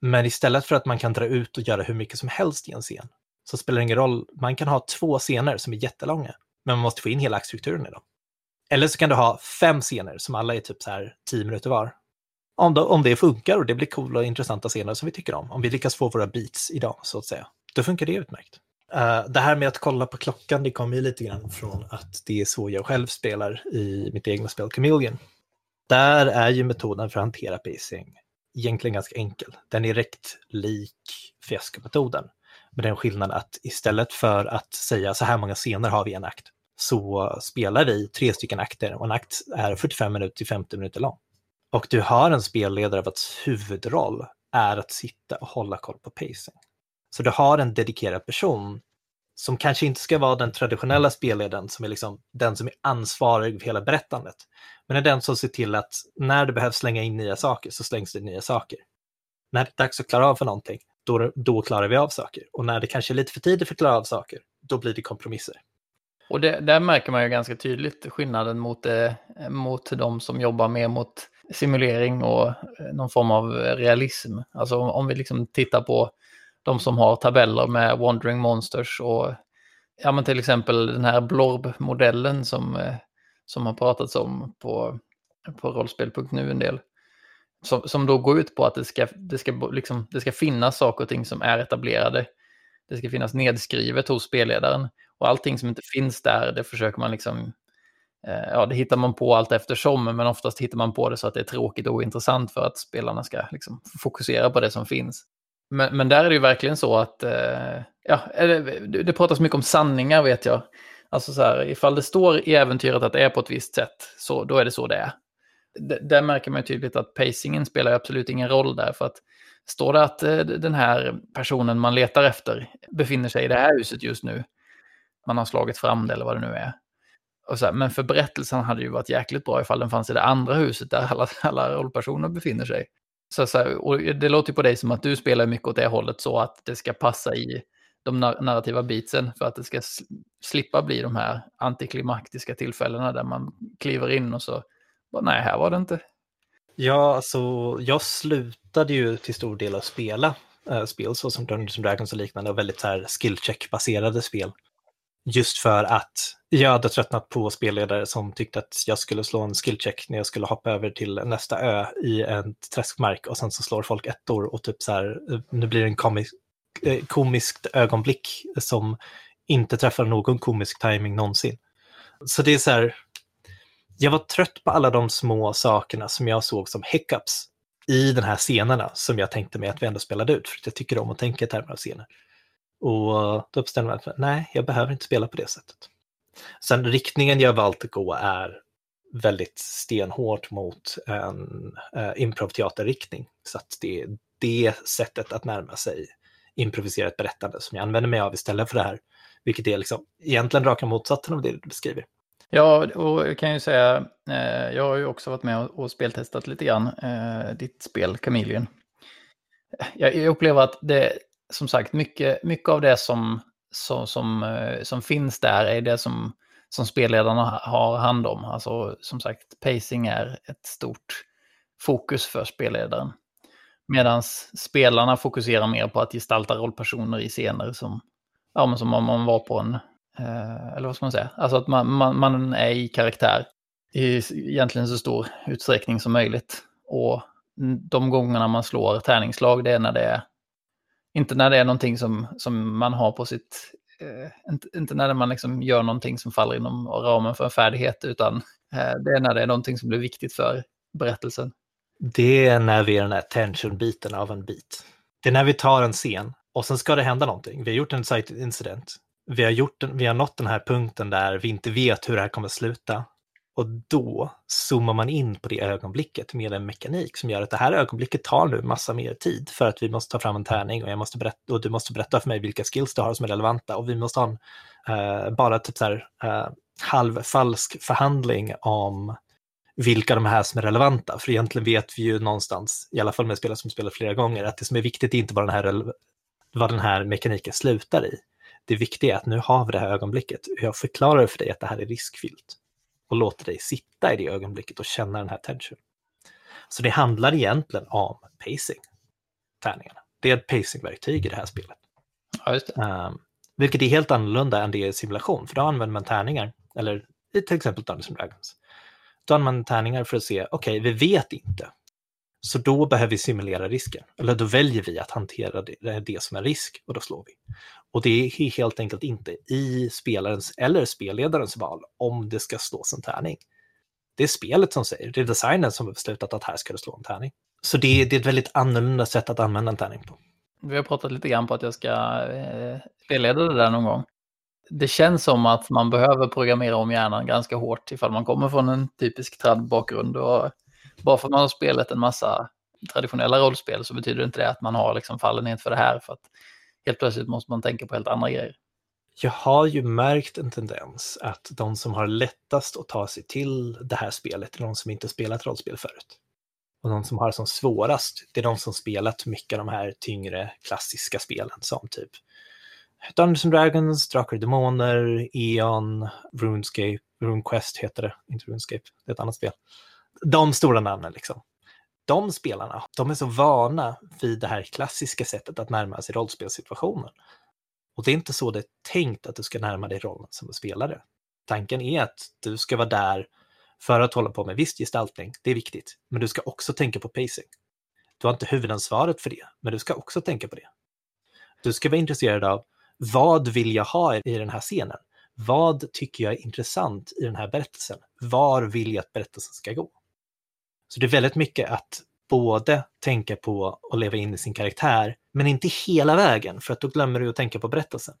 Men istället för att man kan dra ut och göra hur mycket som helst i en scen, så spelar det ingen roll. Man kan ha två scener som är jättelånga, men man måste få in hela aktstrukturen i dem. Eller så kan du ha fem scener som alla är typ så här tio minuter var. Om, då, om det funkar och det blir coola och intressanta scener som vi tycker om, om vi lyckas få våra beats idag, så att säga, då funkar det utmärkt. Uh, det här med att kolla på klockan, det kommer ju lite grann från att det är så jag själv spelar i mitt egna spel Chameleon. Där är ju metoden för att hantera pacing egentligen ganska enkel. Den är direkt lik fiaskometoden. Med den skillnaden att istället för att säga så här många scener har vi en akt, så spelar vi tre stycken akter och en akt är 45 minuter till 50 minuter lång. Och du har en spelledare vars huvudroll är att sitta och hålla koll på pacing. Så du har en dedikerad person som kanske inte ska vara den traditionella spelledaren som är liksom den som är ansvarig för hela berättandet. Men är den som ser till att när det behövs slänga in nya saker så slängs det nya saker. När det är dags att klara av för någonting, då, då klarar vi av saker. Och när det kanske är lite för tidigt för att klara av saker, då blir det kompromisser. Och det, där märker man ju ganska tydligt skillnaden mot, eh, mot de som jobbar mer mot simulering och eh, någon form av realism. Alltså om, om vi liksom tittar på de som har tabeller med Wandering Monsters och ja, men till exempel den här Blorb-modellen som, eh, som har pratats om på, på rollspel.nu en del. Som, som då går ut på att det ska, det, ska, liksom, det ska finnas saker och ting som är etablerade. Det ska finnas nedskrivet hos spelledaren. Och allting som inte finns där, det försöker man liksom... Eh, ja, det hittar man på allt eftersom, men oftast hittar man på det så att det är tråkigt och ointressant för att spelarna ska liksom, fokusera på det som finns. Men, men där är det ju verkligen så att, eh, ja, det, det pratas mycket om sanningar vet jag. Alltså så här, ifall det står i äventyret att det är på ett visst sätt, så då är det så det är. D där märker man tydligt att pacingen spelar absolut ingen roll där, för att står det att eh, den här personen man letar efter befinner sig i det här huset just nu, man har slagit fram det eller vad det nu är. Och så här, men för berättelsen hade det ju varit jäkligt bra ifall den fanns i det andra huset där alla, alla rollpersoner befinner sig. Så, så här, och det låter på dig som att du spelar mycket åt det hållet så att det ska passa i de narrativa beatsen för att det ska slippa bli de här antiklimaktiska tillfällena där man kliver in och så, bara, nej, här var det inte. Ja, alltså jag slutade ju till stor del att spela äh, spel så som Dungeons Dragons och liknande och väldigt så här skillcheck-baserade spel. Just för att jag hade tröttnat på spelledare som tyckte att jag skulle slå en skillcheck när jag skulle hoppa över till nästa ö i en träskmark och sen så slår folk ettor och typ så här, nu blir det en komisk, eh, komiskt ögonblick som inte träffar någon komisk timing någonsin. Så det är så här, jag var trött på alla de små sakerna som jag såg som hiccups i den här scenerna som jag tänkte mig att vi ändå spelade ut, för att jag tycker om att tänka i termer av scener. Och eh, då bestämde jag mig för nej, jag behöver inte spela på det sättet. Sen riktningen jag valt att gå är väldigt stenhårt mot en eh, improvteaterriktning. Så att det är det sättet att närma sig improviserat berättande som jag använder mig av istället för det här. Vilket är liksom egentligen raka motsatsen av det du beskriver. Ja, och jag kan ju säga, eh, jag har ju också varit med och, och speltestat lite grann eh, ditt spel Chameleon. Jag, jag upplever att det, som sagt, mycket, mycket av det som, som, som, som finns där är det som, som spelledarna har hand om. Alltså som sagt, pacing är ett stort fokus för spelledaren. Medan spelarna fokuserar mer på att gestalta rollpersoner i scener som, ja, men som om man var på en, eh, eller vad ska man säga, alltså att man, man, man är i karaktär i egentligen så stor utsträckning som möjligt. Och de gångerna man slår tärningslag, det är när det är inte när det är någonting som, som man har på sitt... Eh, inte, inte när man liksom gör någonting som faller inom ramen för en färdighet, utan eh, det är när det är någonting som blir viktigt för berättelsen. Det är när vi är den här tension-biten av en bit. Det är när vi tar en scen och sen ska det hända någonting. Vi har gjort en site incident. Vi har, gjort, vi har nått den här punkten där vi inte vet hur det här kommer sluta. Och då zoomar man in på det ögonblicket med en mekanik som gör att det här ögonblicket tar nu massa mer tid för att vi måste ta fram en tärning och, jag måste berätta, och du måste berätta för mig vilka skills du har som är relevanta och vi måste ha en uh, bara typ så här, uh, halvfalsk förhandling om vilka de här som är relevanta. För egentligen vet vi ju någonstans, i alla fall med spelare som spelar flera gånger, att det som är viktigt är inte bara den här, vad den här mekaniken slutar i. Det viktiga är att nu har vi det här ögonblicket. Jag förklarar för dig att det här är riskfyllt och låter dig sitta i det ögonblicket och känna den här tension. Så det handlar egentligen om pacing, tärningarna. Det är ett pacingverktyg i det här spelet. Ja. Um, vilket är helt annorlunda än det i simulation, för då använder man tärningar, eller i till exempel Dungeons Dragons. Då använder man tärningar för att se, okej, okay, vi vet inte. Så då behöver vi simulera risken. Eller då väljer vi att hantera det, det som är risk och då slår vi. Och det är helt enkelt inte i spelarens eller spelledarens val om det ska slås en tärning. Det är spelet som säger, det är designen som har beslutat att här ska det slå en tärning. Så det, det är ett väldigt annorlunda sätt att använda en tärning på. Vi har pratat lite grann på att jag ska eh, spelleda det där någon gång. Det känns som att man behöver programmera om hjärnan ganska hårt ifall man kommer från en typisk trad-bakgrund. Bara för att man har spelat en massa traditionella rollspel så betyder inte det att man har liksom fallenhet för det här. För att helt plötsligt måste man tänka på helt andra grejer. Jag har ju märkt en tendens att de som har lättast att ta sig till det här spelet är de som inte spelat rollspel förut. Och de som har det som svårast, det är de som spelat mycket av de här tyngre klassiska spelen som typ Dungeons and Dragons, Drakar och Demoner, Eon, RuneScape, RuneQuest heter det, inte RuneScape, det är ett annat spel. De stora namnen liksom. De spelarna, de är så vana vid det här klassiska sättet att närma sig rollspelssituationen. Och det är inte så det är tänkt att du ska närma dig rollen som spelare. Tanken är att du ska vara där för att hålla på med viss gestaltning, det är viktigt. Men du ska också tänka på pacing. Du har inte huvudansvaret för det, men du ska också tänka på det. Du ska vara intresserad av vad vill jag ha i den här scenen? Vad tycker jag är intressant i den här berättelsen? Var vill jag att berättelsen ska gå? Så det är väldigt mycket att både tänka på och leva in i sin karaktär, men inte hela vägen, för att då glömmer du att tänka på berättelsen.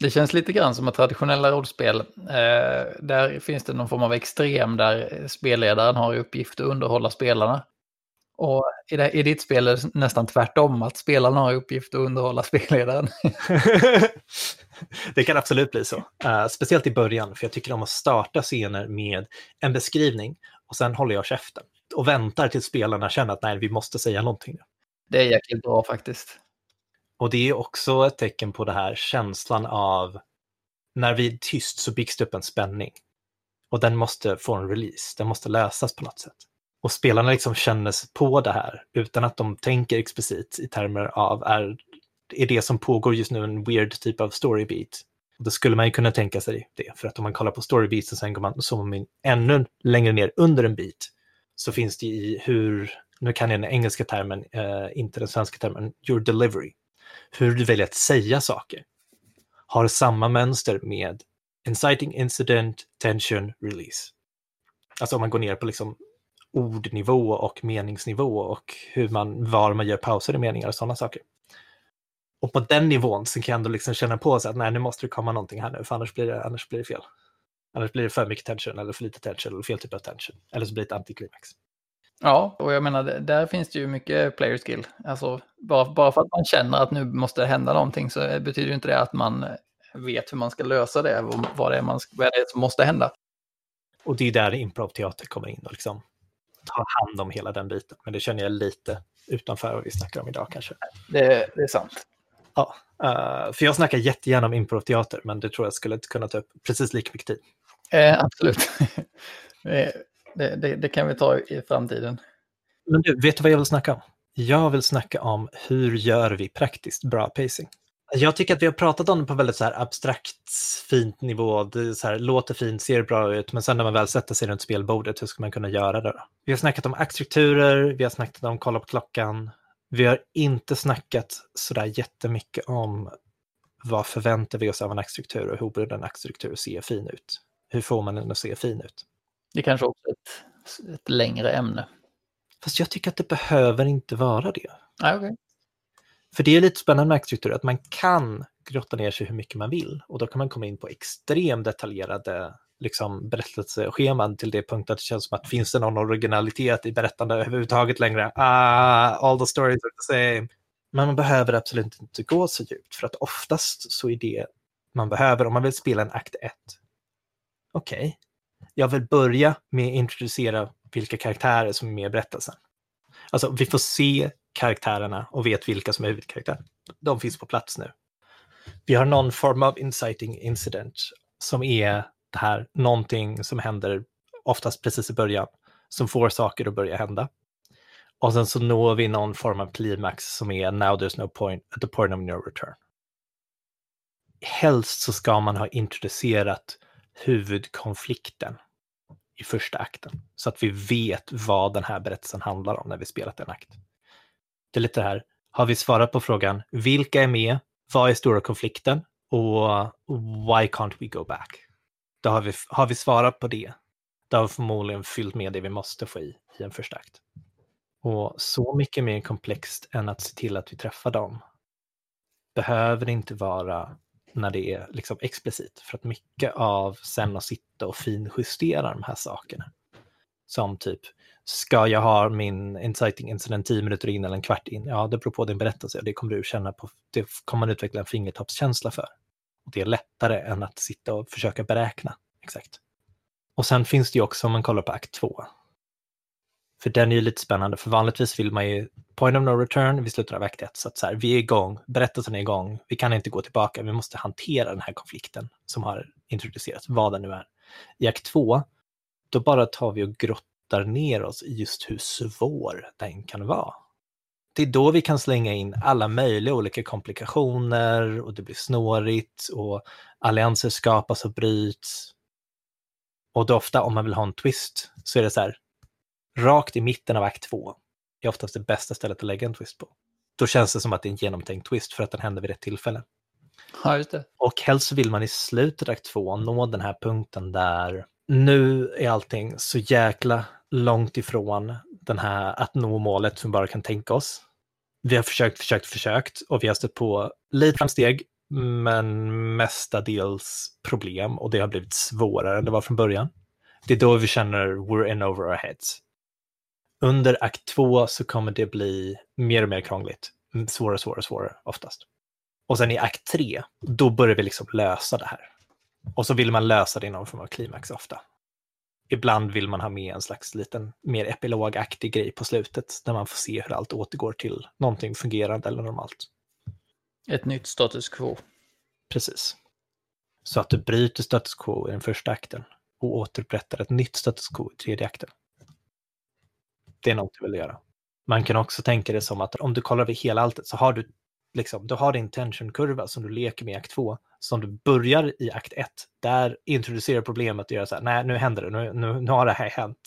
Det känns lite grann som att traditionella rollspel, eh, där finns det någon form av extrem där spelledaren har i uppgift att underhålla spelarna. Och i, det, i ditt spel är det nästan tvärtom, att spelarna har i uppgift att underhålla spelledaren. det kan absolut bli så. Uh, speciellt i början, för jag tycker om att starta scener med en beskrivning och sen håller jag käften och väntar tills spelarna känner att nej, vi måste säga någonting. Det är jäkligt bra faktiskt. Och det är också ett tecken på det här känslan av när vi är tyst så byggs det upp en spänning. Och den måste få en release, den måste lösas på något sätt. Och spelarna liksom känner på det här utan att de tänker explicit i termer av är, är det som pågår just nu en weird typ av storybeat. Och då skulle man ju kunna tänka sig det, för att om man kollar på storybeats och sen går man in ännu längre ner under en beat så finns det i hur, nu kan jag den engelska termen, eh, inte den svenska termen, your delivery hur du väljer att säga saker har samma mönster med inciting incident, tension, release. Alltså om man går ner på liksom ordnivå och meningsnivå och hur man, var man gör pauser i meningar och sådana saker. Och på den nivån så kan du liksom känna på sig att nej, nu måste det komma någonting här nu, för annars blir det, annars blir det fel. Annars blir det för mycket tension eller för lite tension eller fel typ av tension. Eller så blir det ett antiklimax. Ja, och jag menar, där finns det ju mycket player skill. Alltså, bara, bara för att man känner att nu måste det hända någonting så betyder inte det att man vet hur man ska lösa det och vad det är, man, vad det är som måste hända. Och det är där improvteater kommer in och liksom tar hand om hela den biten. Men det känner jag lite utanför vad vi snackar om idag kanske. Det, det är sant. Ja, uh, för jag snackar jättegärna om improvteater, men det tror jag skulle kunna ta upp precis lika mycket tid. Eh, absolut. Eh, det, det, det, kan vi ta i framtiden. Men du, vet du vad jag vill snacka om? Jag vill snacka om hur gör vi praktiskt bra pacing? Jag tycker att vi har pratat om det på väldigt så här abstrakt, fint nivå. Det så här, låter fint, ser bra ut, men sen när man väl sätter sig runt spelbordet, hur ska man kunna göra det? Då? Vi har snackat om aktstrukturer, vi har snackat om kolla på klockan. Vi har inte snackat sådär jättemycket om vad förväntar vi oss av en aktstruktur och hur borde en aktstruktur se fin ut? Hur får man den att se fin ut? Det är kanske också ett, ett längre ämne. Fast jag tycker att det behöver inte vara det. Ah, okay. För det är lite spännande med aktstruktur, att man kan grotta ner sig hur mycket man vill och då kan man komma in på extremt detaljerade liksom, berättelsescheman till det punkt att det känns som att finns det någon originalitet i berättande överhuvudtaget längre? Ah, all the stories are the same. Men man behöver absolut inte gå så djupt för att oftast så är det man behöver om man vill spela en akt 1. Okej, okay jag vill börja med att introducera vilka karaktärer som är med i berättelsen. Alltså, vi får se karaktärerna och vet vilka som är huvudkaraktärer. De finns på plats nu. Vi har någon form av inciting incident som är det här någonting som händer oftast precis i början som får saker att börja hända. Och sen så når vi någon form av klimax som är now there's no point at the point of no return. Helst så ska man ha introducerat huvudkonflikten i första akten. Så att vi vet vad den här berättelsen handlar om när vi spelat en akt. Det är lite det här, har vi svarat på frågan vilka är med, vad är stora konflikten och why can't we go back? Då har vi, har vi svarat på det, då har vi förmodligen fyllt med det vi måste få i, i en första akt. Och så mycket mer komplext än att se till att vi träffar dem behöver det inte vara när det är liksom explicit. För att mycket av sen att sitta och finjustera de här sakerna. Som typ, ska jag ha min inciting incident 10 minuter in eller en kvart in? Ja, det beror på din berättelse och det kommer du känna på, det kommer man utveckla en fingertoppskänsla för. Och det är lättare än att sitta och försöka beräkna exakt. Och sen finns det ju också, om man kollar på akt 2, för den är ju lite spännande, för vanligtvis vill man ju point of no return vid slutet av akt 1. Så att så här, vi är igång, berättelsen är igång, vi kan inte gå tillbaka, vi måste hantera den här konflikten som har introducerats, vad den nu är. I akt 2, då bara tar vi och grottar ner oss i just hur svår den kan vara. Det är då vi kan slänga in alla möjliga olika komplikationer och det blir snårigt och allianser skapas och bryts. Och då ofta om man vill ha en twist så är det så här, rakt i mitten av akt två är oftast det bästa stället att lägga en twist på. Då känns det som att det är en genomtänkt twist för att den händer vid rätt tillfälle. Ja, just det. Och helst vill man i slutet av akt två nå den här punkten där nu är allting så jäkla långt ifrån den här att nå målet som vi bara kan tänka oss. Vi har försökt, försökt, försökt och vi har stött på lite framsteg, men mestadels problem och det har blivit svårare än det var från början. Det är då vi känner we're in over our heads. Under akt två så kommer det bli mer och mer krångligt. Svårare, svårare, svårare oftast. Och sen i akt tre, då börjar vi liksom lösa det här. Och så vill man lösa det i någon form av klimax ofta. Ibland vill man ha med en slags liten mer epilogaktig grej på slutet, där man får se hur allt återgår till någonting fungerande eller normalt. Ett nytt status quo. Precis. Så att du bryter status quo i den första akten och återupprättar ett nytt status quo i tredje akten. Det är något du vill göra. Man kan också tänka det som att om du kollar över hela alltet så har du liksom, du har din tensionkurva som du leker med i akt 2, som du börjar i akt 1. Där introducerar problemet och gör så här, nej nu händer det, nu, nu, nu har det här hänt.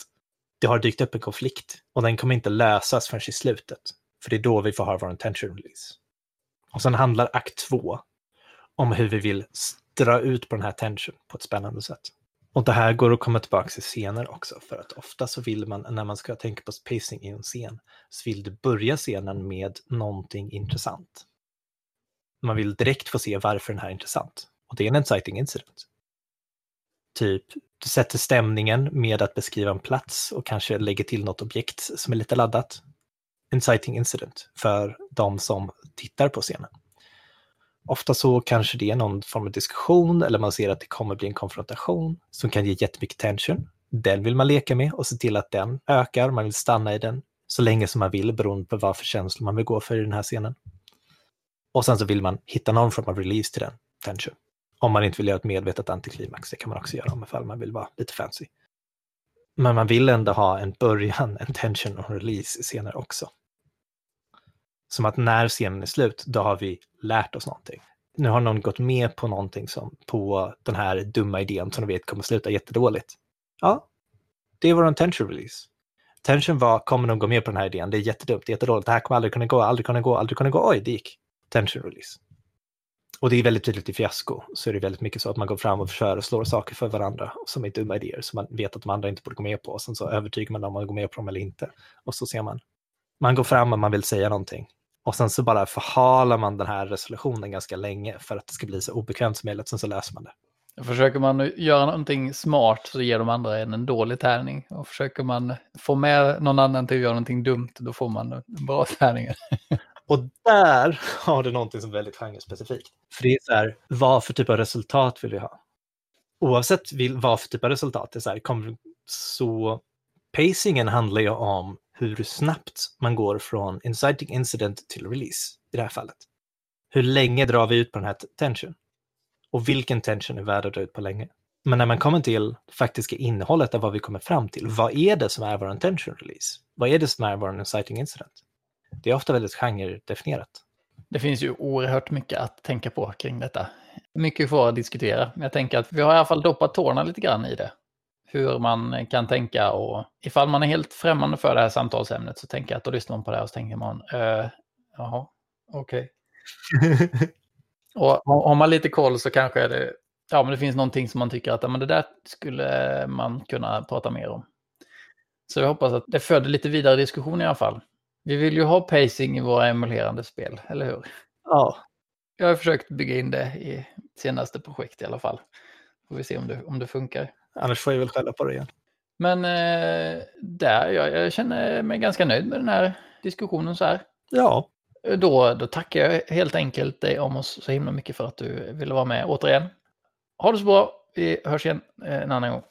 Det har dykt upp en konflikt och den kommer inte lösas förrän i slutet. För det är då vi får ha vår tension release. Och sen handlar akt 2 om hur vi vill dra ut på den här tension på ett spännande sätt. Och det här går att komma tillbaka till senare också, för att ofta så vill man, när man ska tänka på pacing i en scen, så vill du börja scenen med någonting intressant. Man vill direkt få se varför den här är intressant. Och det är en exciting incident. Typ, du sätter stämningen med att beskriva en plats och kanske lägger till något objekt som är lite laddat. Inciting incident för de som tittar på scenen. Ofta så kanske det är någon form av diskussion eller man ser att det kommer bli en konfrontation som kan ge jättemycket tension. Den vill man leka med och se till att den ökar. Man vill stanna i den så länge som man vill beroende på vad för känslor man vill gå för i den här scenen. Och sen så vill man hitta någon form av release till den tension. Om man inte vill göra ett medvetet antiklimax, det kan man också göra om man vill vara lite fancy. Men man vill ändå ha en början, en tension och en release i scener också. Som att när scenen är slut, då har vi lärt oss någonting. Nu har någon gått med på någonting som, på den här dumma idén som de vet kommer sluta jättedåligt. Ja, det var en tension release. Tension var, kommer de gå med på den här idén? Det är jättedumt, det är jättedåligt, det här kommer aldrig kunna gå, aldrig kunna gå, aldrig kunna gå, oj, det gick tension release. Och det är väldigt tydligt i fiasko, så är det väldigt mycket så att man går fram och föreslår saker för varandra som är dumma idéer som man vet att de andra inte borde gå med på. Och sen så övertygar man dem om man går med på dem eller inte. Och så ser man. Man går fram och man vill säga någonting. Och sen så bara förhalar man den här resolutionen ganska länge för att det ska bli så obekvämt som möjligt. Sen så läser man det. Försöker man göra någonting smart så ger de andra en en dålig tärning. Och försöker man få med någon annan till att göra någonting dumt, då får man en bra tärning. Och där har du någonting som är väldigt genrespecifikt. För det är så här, vad för typ av resultat vill vi ha? Oavsett vad för typ av resultat, det är så, här, så pacingen handlar ju om hur snabbt man går från inciting incident till release i det här fallet. Hur länge drar vi ut på den här tension? Och vilken tension är värd att dra ut på länge? Men när man kommer till faktiska innehållet av vad vi kommer fram till, vad är det som är vår tension release? Vad är det som är vår inciting incident? det är ofta väldigt genredefinierat. Det finns ju oerhört mycket att tänka på kring detta. Mycket kvar att diskutera, men jag tänker att vi har i alla fall doppat tårna lite grann i det. Hur man kan tänka och ifall man är helt främmande för det här samtalsämnet så tänker jag att då lyssnar man på det här och så tänker man, uh, jaha, okej. Okay. och har man lite koll så kanske det, ja, men det finns någonting som man tycker att men det där skulle man kunna prata mer om. Så jag hoppas att det föder lite vidare diskussion i alla fall. Vi vill ju ha pacing i våra emulerande spel, eller hur? Ja. Jag har försökt bygga in det i senaste projekt i alla fall. Får vi se om det, om det funkar. Annars får jag väl skälla på det igen. Men eh, där, jag, jag känner mig ganska nöjd med den här diskussionen så här. Ja. Då, då tackar jag helt enkelt dig om oss så himla mycket för att du ville vara med återigen. Ha det så bra. Vi hörs igen eh, en annan gång.